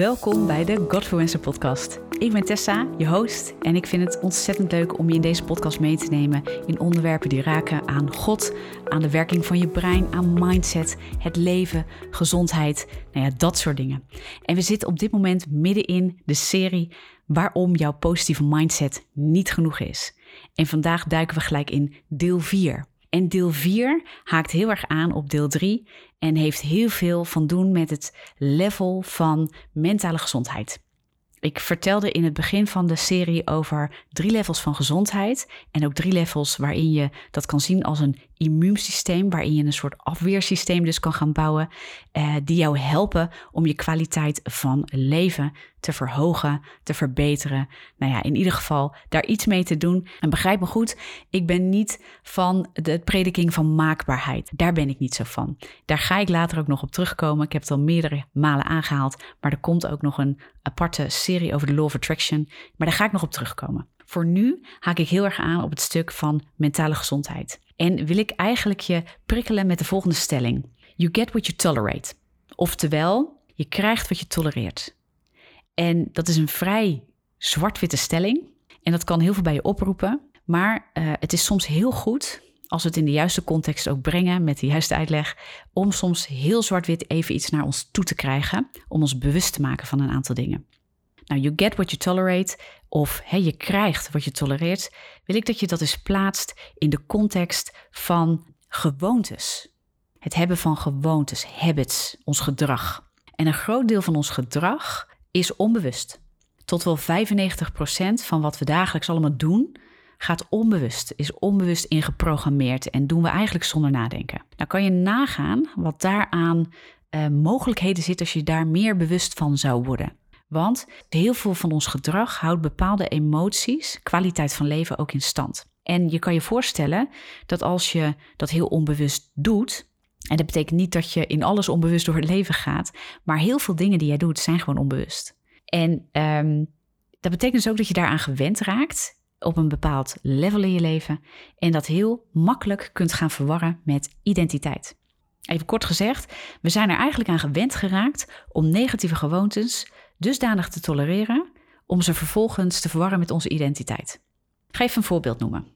Welkom bij de Godfluencer podcast. Ik ben Tessa, je host, en ik vind het ontzettend leuk om je in deze podcast mee te nemen in onderwerpen die raken aan God, aan de werking van je brein, aan mindset, het leven, gezondheid, nou ja, dat soort dingen. En we zitten op dit moment midden in de serie waarom jouw positieve mindset niet genoeg is. En vandaag duiken we gelijk in deel 4. En deel 4 haakt heel erg aan op deel 3 en heeft heel veel van doen met het level van mentale gezondheid. Ik vertelde in het begin van de serie over drie levels van gezondheid. En ook drie levels waarin je dat kan zien als een immuunsysteem, waarin je een soort afweersysteem dus kan gaan bouwen, eh, die jou helpen om je kwaliteit van leven te verhogen, te verbeteren. Nou ja, in ieder geval daar iets mee te doen. En begrijp me goed, ik ben niet van de prediking van maakbaarheid. Daar ben ik niet zo van. Daar ga ik later ook nog op terugkomen. Ik heb het al meerdere malen aangehaald, maar er komt ook nog een aparte serie over de Law of Attraction. Maar daar ga ik nog op terugkomen. Voor nu haak ik heel erg aan op het stuk van mentale gezondheid. En wil ik eigenlijk je prikkelen met de volgende stelling: You get what you tolerate. Oftewel, je krijgt wat je tolereert. En dat is een vrij zwart-witte stelling. En dat kan heel veel bij je oproepen. Maar uh, het is soms heel goed als we het in de juiste context ook brengen met de juiste uitleg, om soms heel zwart-wit even iets naar ons toe te krijgen, om ons bewust te maken van een aantal dingen. Nou, you get what you tolerate, of je krijgt wat je tolereert, wil ik dat je dat eens plaatst in de context van gewoontes. Het hebben van gewoontes, habits, ons gedrag. En een groot deel van ons gedrag is onbewust. Tot wel 95% van wat we dagelijks allemaal doen, gaat onbewust, is onbewust ingeprogrammeerd en doen we eigenlijk zonder nadenken. Nou kan je nagaan wat daaraan uh, mogelijkheden zit als je daar meer bewust van zou worden. Want heel veel van ons gedrag houdt bepaalde emoties, kwaliteit van leven ook in stand. En je kan je voorstellen dat als je dat heel onbewust doet, en dat betekent niet dat je in alles onbewust door het leven gaat, maar heel veel dingen die jij doet zijn gewoon onbewust. En um, dat betekent dus ook dat je daaraan gewend raakt op een bepaald level in je leven en dat heel makkelijk kunt gaan verwarren met identiteit. Even kort gezegd, we zijn er eigenlijk aan gewend geraakt om negatieve gewoontes dusdanig te tolereren om ze vervolgens te verwarren met onze identiteit. Ik ga even een voorbeeld noemen.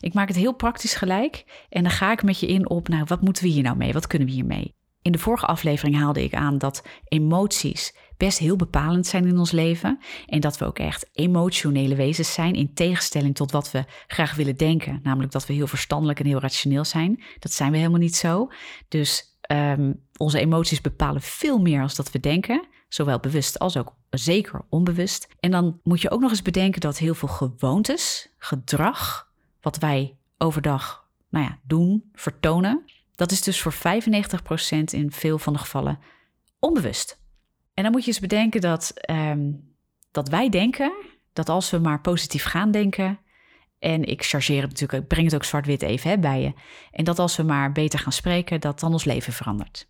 Ik maak het heel praktisch gelijk en dan ga ik met je in op, nou, wat moeten we hier nou mee? Wat kunnen we hiermee? In de vorige aflevering haalde ik aan dat emoties best heel bepalend zijn in ons leven. En dat we ook echt emotionele wezens zijn, in tegenstelling tot wat we graag willen denken. Namelijk dat we heel verstandelijk en heel rationeel zijn. Dat zijn we helemaal niet zo. Dus um, onze emoties bepalen veel meer als dat we denken. Zowel bewust als ook zeker onbewust. En dan moet je ook nog eens bedenken dat heel veel gewoontes, gedrag, wat wij overdag nou ja, doen, vertonen, dat is dus voor 95% in veel van de gevallen onbewust. En dan moet je eens bedenken dat, um, dat wij denken dat als we maar positief gaan denken. En ik chargeer het natuurlijk, ik breng het ook zwart-wit even hè, bij je. En dat als we maar beter gaan spreken, dat dan ons leven verandert.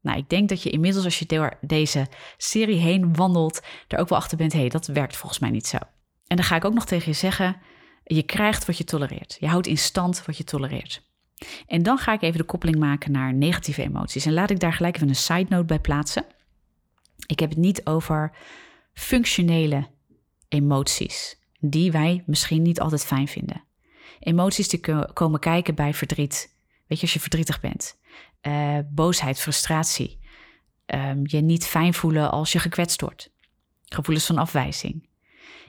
Nou, ik denk dat je inmiddels als je door deze serie heen wandelt, er ook wel achter bent, hé, hey, dat werkt volgens mij niet zo. En dan ga ik ook nog tegen je zeggen, je krijgt wat je tolereert. Je houdt in stand wat je tolereert. En dan ga ik even de koppeling maken naar negatieve emoties. En laat ik daar gelijk even een side note bij plaatsen. Ik heb het niet over functionele emoties, die wij misschien niet altijd fijn vinden. Emoties die komen kijken bij verdriet. Weet je, als je verdrietig bent. Uh, boosheid, frustratie. Um, je niet fijn voelen als je gekwetst wordt. Gevoelens van afwijzing.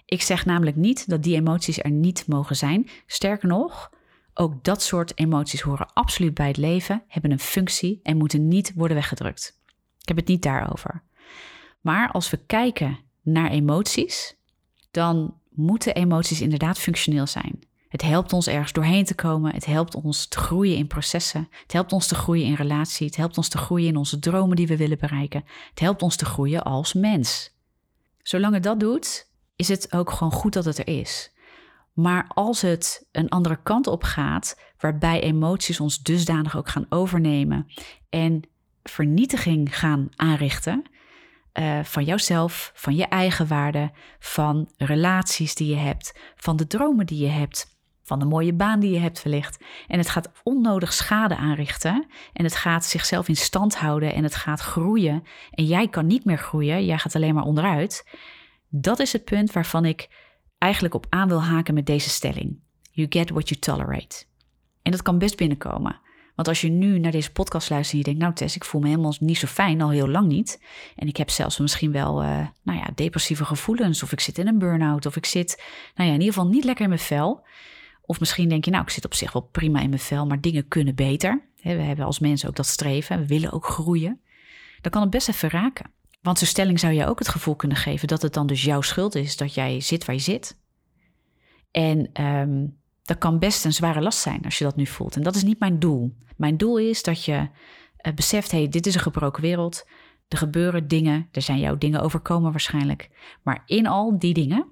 Ik zeg namelijk niet dat die emoties er niet mogen zijn. Sterker nog, ook dat soort emoties horen absoluut bij het leven, hebben een functie en moeten niet worden weggedrukt. Ik heb het niet daarover. Maar als we kijken naar emoties, dan moeten emoties inderdaad functioneel zijn. Het helpt ons ergens doorheen te komen. Het helpt ons te groeien in processen. Het helpt ons te groeien in relatie. Het helpt ons te groeien in onze dromen die we willen bereiken. Het helpt ons te groeien als mens. Zolang het dat doet, is het ook gewoon goed dat het er is. Maar als het een andere kant op gaat, waarbij emoties ons dusdanig ook gaan overnemen en vernietiging gaan aanrichten, uh, van jouzelf, van je eigen waarde, van relaties die je hebt, van de dromen die je hebt, van de mooie baan die je hebt wellicht. En het gaat onnodig schade aanrichten. En het gaat zichzelf in stand houden en het gaat groeien. En jij kan niet meer groeien, jij gaat alleen maar onderuit. Dat is het punt waarvan ik eigenlijk op aan wil haken met deze stelling. You get what you tolerate. En dat kan best binnenkomen. Want als je nu naar deze podcast luistert en je denkt, nou Tess, ik voel me helemaal niet zo fijn, al heel lang niet. En ik heb zelfs misschien wel, uh, nou ja, depressieve gevoelens. Of ik zit in een burn-out. Of ik zit, nou ja, in ieder geval niet lekker in mijn vel. Of misschien denk je, nou, ik zit op zich wel prima in mijn vel, maar dingen kunnen beter. We hebben als mensen ook dat streven, we willen ook groeien. Dan kan het best even raken. Want zo'n stelling zou je ook het gevoel kunnen geven dat het dan dus jouw schuld is dat jij zit waar je zit. En um, dat kan best een zware last zijn als je dat nu voelt. En dat is niet mijn doel. Mijn doel is dat je uh, beseft, hey, dit is een gebroken wereld. Er gebeuren dingen, er zijn jouw dingen overkomen waarschijnlijk. Maar in al die dingen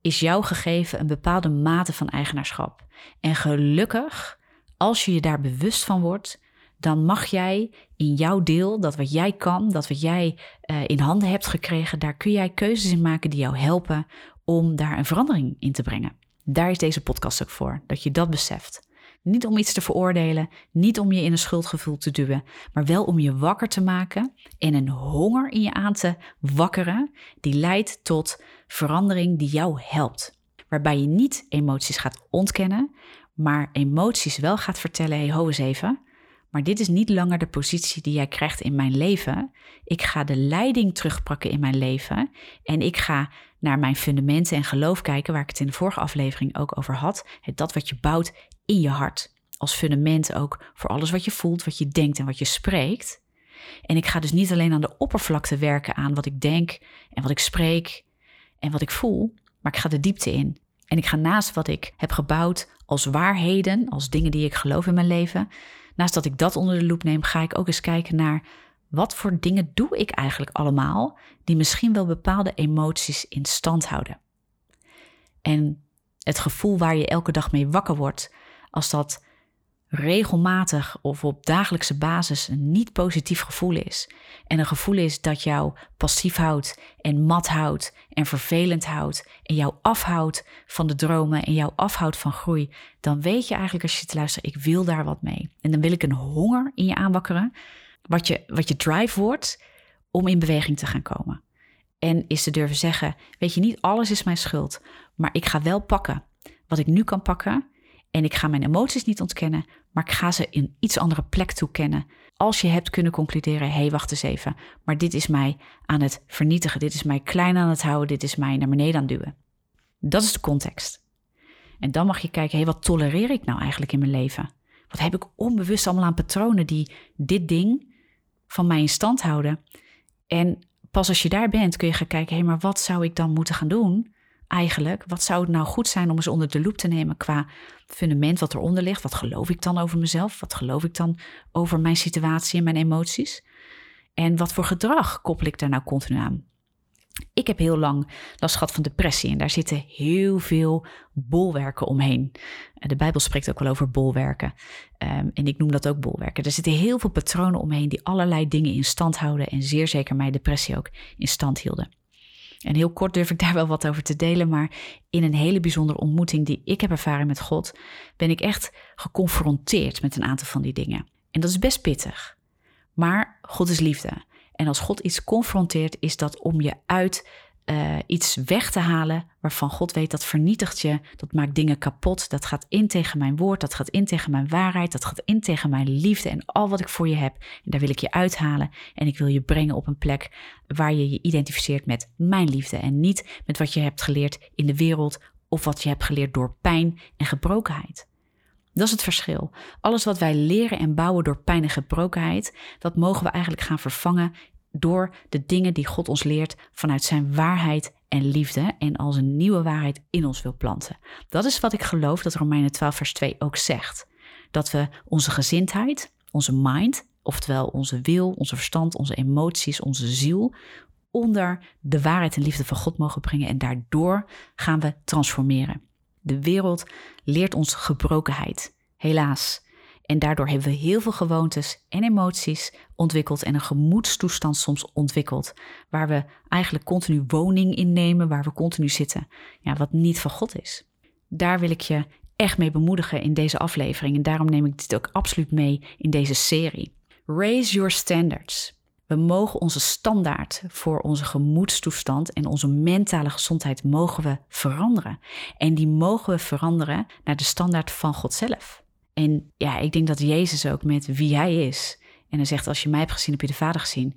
is jou gegeven een bepaalde mate van eigenaarschap. En gelukkig, als je je daar bewust van wordt, dan mag jij in jouw deel, dat wat jij kan, dat wat jij uh, in handen hebt gekregen, daar kun jij keuzes in maken die jou helpen om daar een verandering in te brengen. Daar is deze podcast ook voor, dat je dat beseft. Niet om iets te veroordelen, niet om je in een schuldgevoel te duwen, maar wel om je wakker te maken en een honger in je aan te wakkeren die leidt tot verandering die jou helpt. Waarbij je niet emoties gaat ontkennen, maar emoties wel gaat vertellen: hey, ho eens even. Maar dit is niet langer de positie die jij krijgt in mijn leven. Ik ga de leiding terugpakken in mijn leven. En ik ga naar mijn fundamenten en geloof kijken, waar ik het in de vorige aflevering ook over had. Dat wat je bouwt in je hart. Als fundament ook voor alles wat je voelt, wat je denkt en wat je spreekt. En ik ga dus niet alleen aan de oppervlakte werken aan wat ik denk en wat ik spreek en wat ik voel, maar ik ga de diepte in. En ik ga naast wat ik heb gebouwd als waarheden, als dingen die ik geloof in mijn leven, naast dat ik dat onder de loep neem, ga ik ook eens kijken naar wat voor dingen doe ik eigenlijk allemaal die misschien wel bepaalde emoties in stand houden. En het gevoel waar je elke dag mee wakker wordt, als dat regelmatig of op dagelijkse basis een niet positief gevoel is. En een gevoel is dat jou passief houdt en mat houdt en vervelend houdt en jou afhoudt van de dromen en jou afhoudt van groei, dan weet je eigenlijk als je te luisteren, ik wil daar wat mee. En dan wil ik een honger in je aanwakkeren, wat je, wat je drive wordt om in beweging te gaan komen. En is te durven zeggen, weet je, niet alles is mijn schuld, maar ik ga wel pakken wat ik nu kan pakken en ik ga mijn emoties niet ontkennen, maar ik ga ze in iets andere plek toekennen. Als je hebt kunnen concluderen, hé, hey, wacht eens even, maar dit is mij aan het vernietigen, dit is mij klein aan het houden, dit is mij naar beneden aan het duwen. Dat is de context. En dan mag je kijken, hé, hey, wat tolereer ik nou eigenlijk in mijn leven? Wat heb ik onbewust allemaal aan patronen die dit ding van mij in stand houden? En pas als je daar bent, kun je gaan kijken, hé, hey, maar wat zou ik dan moeten gaan doen eigenlijk? Wat zou het nou goed zijn om eens onder de loep te nemen qua fundament wat eronder ligt? Wat geloof ik dan over mezelf? Wat geloof ik dan over mijn situatie en mijn emoties? En wat voor gedrag koppel ik daar nou continu aan? Ik heb heel lang last gehad van depressie en daar zitten heel veel bolwerken omheen. De Bijbel spreekt ook wel over bolwerken um, en ik noem dat ook bolwerken. Er zitten heel veel patronen omheen die allerlei dingen in stand houden en zeer zeker mijn depressie ook in stand hielden. En heel kort durf ik daar wel wat over te delen, maar in een hele bijzondere ontmoeting die ik heb ervaren met God, ben ik echt geconfronteerd met een aantal van die dingen. En dat is best pittig. Maar God is liefde. En als God iets confronteert, is dat om je uit uh, iets weg te halen waarvan God weet dat vernietigt je, dat maakt dingen kapot, dat gaat in tegen mijn woord, dat gaat in tegen mijn waarheid, dat gaat in tegen mijn liefde en al wat ik voor je heb. En daar wil ik je uithalen en ik wil je brengen op een plek waar je je identificeert met mijn liefde en niet met wat je hebt geleerd in de wereld of wat je hebt geleerd door pijn en gebrokenheid. Dat is het verschil. Alles wat wij leren en bouwen door pijn en gebrokenheid, dat mogen we eigenlijk gaan vervangen door de dingen die God ons leert vanuit zijn waarheid en liefde en als een nieuwe waarheid in ons wil planten. Dat is wat ik geloof dat Romeinen 12 vers 2 ook zegt. Dat we onze gezindheid, onze mind, oftewel onze wil, onze verstand, onze emoties, onze ziel, onder de waarheid en liefde van God mogen brengen en daardoor gaan we transformeren. De wereld leert ons gebrokenheid. Helaas, en daardoor hebben we heel veel gewoontes en emoties ontwikkeld en een gemoedstoestand soms ontwikkeld, waar we eigenlijk continu woning innemen, waar we continu zitten, ja, wat niet van God is. Daar wil ik je echt mee bemoedigen in deze aflevering. En daarom neem ik dit ook absoluut mee in deze serie. Raise your standards. We mogen onze standaard voor onze gemoedstoestand en onze mentale gezondheid mogen we veranderen. En die mogen we veranderen naar de standaard van God zelf. En ja, ik denk dat Jezus ook met wie hij is. En hij zegt, als je mij hebt gezien, heb je de Vader gezien.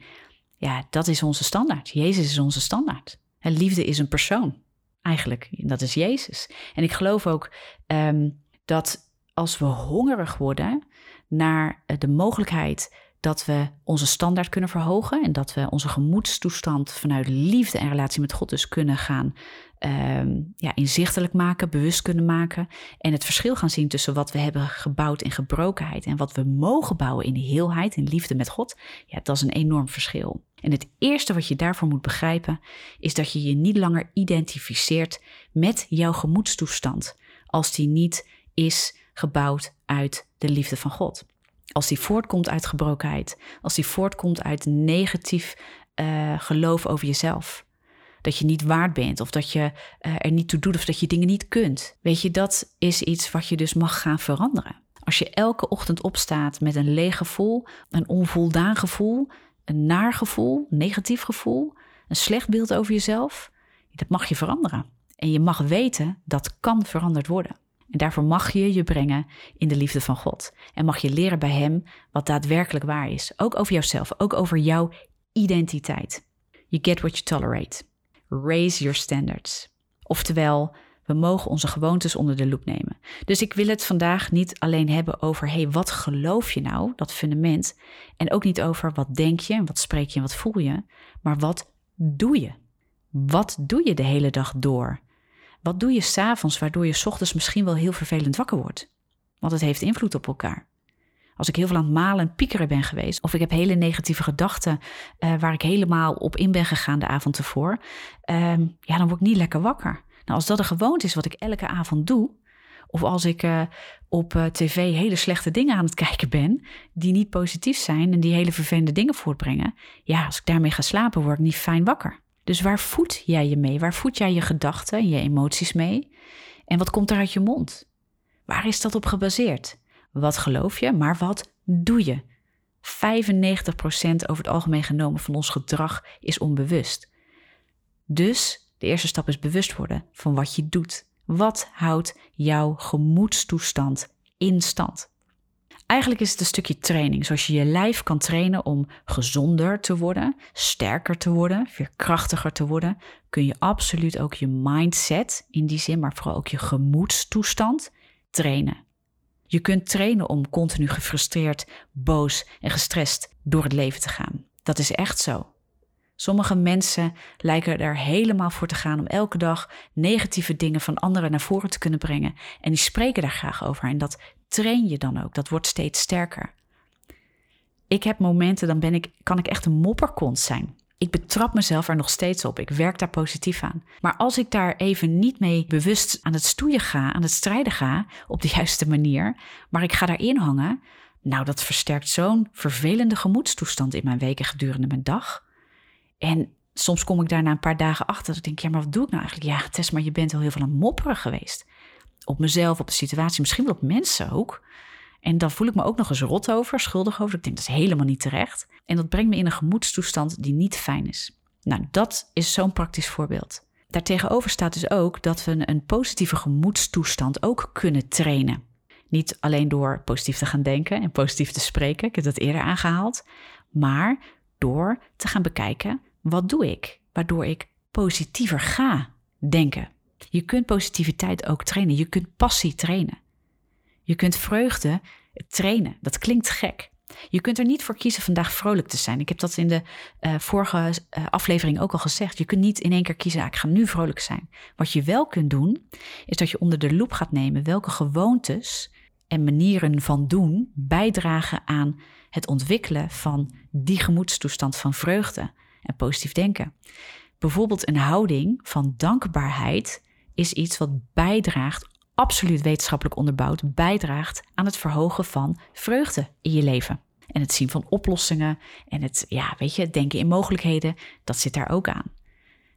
Ja, dat is onze standaard. Jezus is onze standaard. En liefde is een persoon, eigenlijk. Dat is Jezus. En ik geloof ook um, dat als we hongerig worden naar de mogelijkheid dat we onze standaard kunnen verhogen en dat we onze gemoedstoestand vanuit liefde en relatie met God dus kunnen gaan um, ja, inzichtelijk maken, bewust kunnen maken en het verschil gaan zien tussen wat we hebben gebouwd in gebrokenheid en wat we mogen bouwen in heelheid, in liefde met God. Ja, dat is een enorm verschil. En het eerste wat je daarvoor moet begrijpen is dat je je niet langer identificeert met jouw gemoedstoestand als die niet is gebouwd uit de liefde van God. Als die voortkomt uit gebrokenheid, als die voortkomt uit negatief uh, geloof over jezelf. Dat je niet waard bent of dat je uh, er niet toe doet of dat je dingen niet kunt. Weet je, dat is iets wat je dus mag gaan veranderen. Als je elke ochtend opstaat met een leeg gevoel, een onvoldaan gevoel, een naar gevoel, negatief gevoel, een slecht beeld over jezelf, dat mag je veranderen. En je mag weten dat kan veranderd worden. En daarvoor mag je je brengen in de liefde van God. En mag je leren bij Hem wat daadwerkelijk waar is. Ook over jouzelf, ook over jouw identiteit. You get what you tolerate. Raise your standards. Oftewel, we mogen onze gewoontes onder de loep nemen. Dus ik wil het vandaag niet alleen hebben over, hey, wat geloof je nou, dat fundament. En ook niet over wat denk je en wat spreek je en wat voel je. Maar wat doe je? Wat doe je de hele dag door? Wat doe je s'avonds waardoor je ochtends misschien wel heel vervelend wakker wordt? Want het heeft invloed op elkaar. Als ik heel veel aan het malen en piekeren ben geweest, of ik heb hele negatieve gedachten uh, waar ik helemaal op in ben gegaan de avond ervoor, uh, ja, dan word ik niet lekker wakker. Nou, als dat een gewoonte is wat ik elke avond doe, of als ik uh, op uh, tv hele slechte dingen aan het kijken ben, die niet positief zijn en die hele vervelende dingen voortbrengen, ja, als ik daarmee ga slapen, word ik niet fijn wakker. Dus waar voed jij je mee? Waar voed jij je gedachten en je emoties mee? En wat komt er uit je mond? Waar is dat op gebaseerd? Wat geloof je, maar wat doe je? 95% over het algemeen genomen van ons gedrag is onbewust. Dus de eerste stap is bewust worden van wat je doet. Wat houdt jouw gemoedstoestand in stand? Eigenlijk is het een stukje training, zoals je je lijf kan trainen om gezonder te worden, sterker te worden, veerkrachtiger te worden, kun je absoluut ook je mindset in die zin, maar vooral ook je gemoedstoestand trainen. Je kunt trainen om continu gefrustreerd, boos en gestrest door het leven te gaan. Dat is echt zo. Sommige mensen lijken er helemaal voor te gaan om elke dag negatieve dingen van anderen naar voren te kunnen brengen. En die spreken daar graag over. En dat train je dan ook. Dat wordt steeds sterker. Ik heb momenten, dan ben ik, kan ik echt een mopperkont zijn. Ik betrap mezelf er nog steeds op. Ik werk daar positief aan. Maar als ik daar even niet mee bewust aan het stoeien ga, aan het strijden ga, op de juiste manier, maar ik ga daarin hangen, nou, dat versterkt zo'n vervelende gemoedstoestand in mijn weken gedurende mijn dag. En soms kom ik daar na een paar dagen achter. Dat ik denk, ja, maar wat doe ik nou eigenlijk? Ja, Tess, maar je bent wel heel veel aan mopperen geweest. Op mezelf, op de situatie, misschien wel op mensen ook. En dan voel ik me ook nog eens rot over, schuldig over. Ik denk, dat is helemaal niet terecht. En dat brengt me in een gemoedstoestand die niet fijn is. Nou, dat is zo'n praktisch voorbeeld. Daartegenover staat dus ook dat we een positieve gemoedstoestand ook kunnen trainen. Niet alleen door positief te gaan denken en positief te spreken, ik heb dat eerder aangehaald, maar door te gaan bekijken wat doe ik, waardoor ik positiever ga denken. Je kunt positiviteit ook trainen, je kunt passie trainen. Je kunt vreugde trainen. Dat klinkt gek. Je kunt er niet voor kiezen vandaag vrolijk te zijn. Ik heb dat in de uh, vorige uh, aflevering ook al gezegd. Je kunt niet in één keer kiezen, ah, ik ga nu vrolijk zijn. Wat je wel kunt doen, is dat je onder de loep gaat nemen welke gewoontes en manieren van doen bijdragen aan het ontwikkelen van die gemoedstoestand van vreugde en positief denken. Bijvoorbeeld een houding van dankbaarheid is iets wat bijdraagt, absoluut wetenschappelijk onderbouwd, bijdraagt aan het verhogen van vreugde in je leven. En het zien van oplossingen en het, ja, weet je, denken in mogelijkheden, dat zit daar ook aan.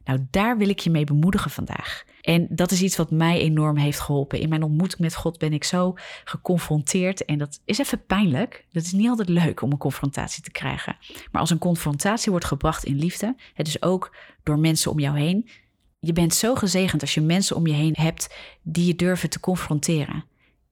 Nou, daar wil ik je mee bemoedigen vandaag. En dat is iets wat mij enorm heeft geholpen. In mijn ontmoeting met God ben ik zo geconfronteerd. En dat is even pijnlijk. Dat is niet altijd leuk om een confrontatie te krijgen. Maar als een confrontatie wordt gebracht in liefde, het is ook door mensen om jou heen. Je bent zo gezegend als je mensen om je heen hebt die je durven te confronteren.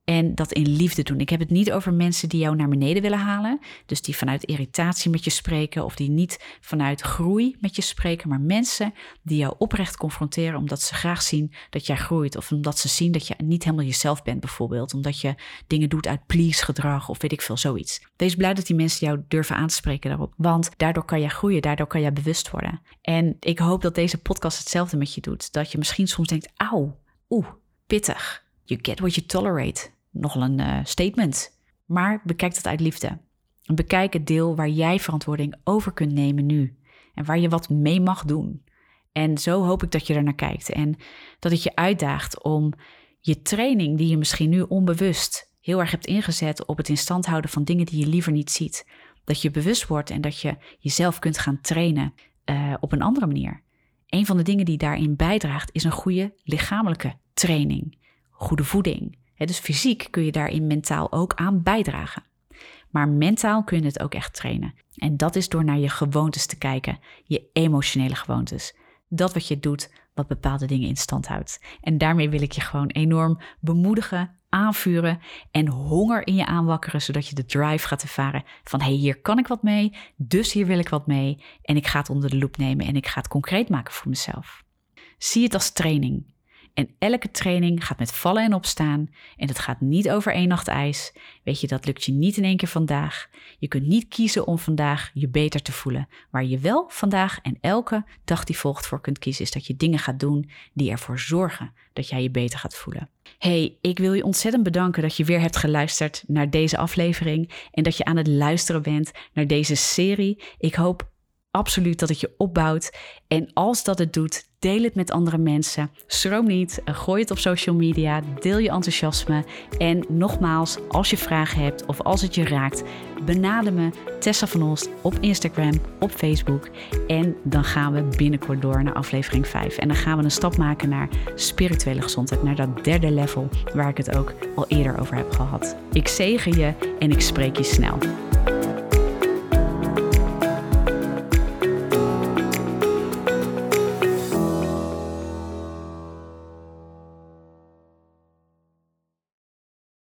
En dat in liefde doen. Ik heb het niet over mensen die jou naar beneden willen halen. Dus die vanuit irritatie met je spreken. Of die niet vanuit groei met je spreken. Maar mensen die jou oprecht confronteren. Omdat ze graag zien dat jij groeit. Of omdat ze zien dat je niet helemaal jezelf bent, bijvoorbeeld. Omdat je dingen doet uit please gedrag. Of weet ik veel, zoiets. Wees blij dat die mensen jou durven aanspreken daarop. Want daardoor kan jij groeien. Daardoor kan jij bewust worden. En ik hoop dat deze podcast hetzelfde met je doet. Dat je misschien soms denkt: auw, oeh, pittig. You get what you tolerate. Nogal een uh, statement. Maar bekijk dat uit liefde. Bekijk het deel waar jij verantwoording over kunt nemen nu. En waar je wat mee mag doen. En zo hoop ik dat je er naar kijkt. En dat het je uitdaagt om je training, die je misschien nu onbewust heel erg hebt ingezet op het in stand houden van dingen die je liever niet ziet. Dat je bewust wordt en dat je jezelf kunt gaan trainen uh, op een andere manier. Een van de dingen die daarin bijdraagt is een goede lichamelijke training goede voeding. Dus fysiek kun je daarin mentaal ook aan bijdragen. Maar mentaal kun je het ook echt trainen. En dat is door naar je gewoontes te kijken, je emotionele gewoontes. Dat wat je doet, wat bepaalde dingen in stand houdt. En daarmee wil ik je gewoon enorm bemoedigen, aanvuren en honger in je aanwakkeren, zodat je de drive gaat ervaren van hé, hey, hier kan ik wat mee, dus hier wil ik wat mee en ik ga het onder de loep nemen en ik ga het concreet maken voor mezelf. Zie het als training. En elke training gaat met vallen en opstaan. En het gaat niet over één nacht ijs. Weet je, dat lukt je niet in één keer vandaag. Je kunt niet kiezen om vandaag je beter te voelen. Waar je wel vandaag en elke dag die volgt voor kunt kiezen, is dat je dingen gaat doen die ervoor zorgen dat jij je beter gaat voelen. Hey, ik wil je ontzettend bedanken dat je weer hebt geluisterd naar deze aflevering en dat je aan het luisteren bent naar deze serie. Ik hoop absoluut dat het je opbouwt. En als dat het doet, deel het met andere mensen. Schroom niet, gooi het op social media, deel je enthousiasme. En nogmaals, als je vragen hebt of als het je raakt, benader me Tessa van Olst op Instagram, op Facebook. En dan gaan we binnenkort door naar aflevering 5. En dan gaan we een stap maken naar spirituele gezondheid, naar dat derde level waar ik het ook al eerder over heb gehad. Ik zegen je en ik spreek je snel.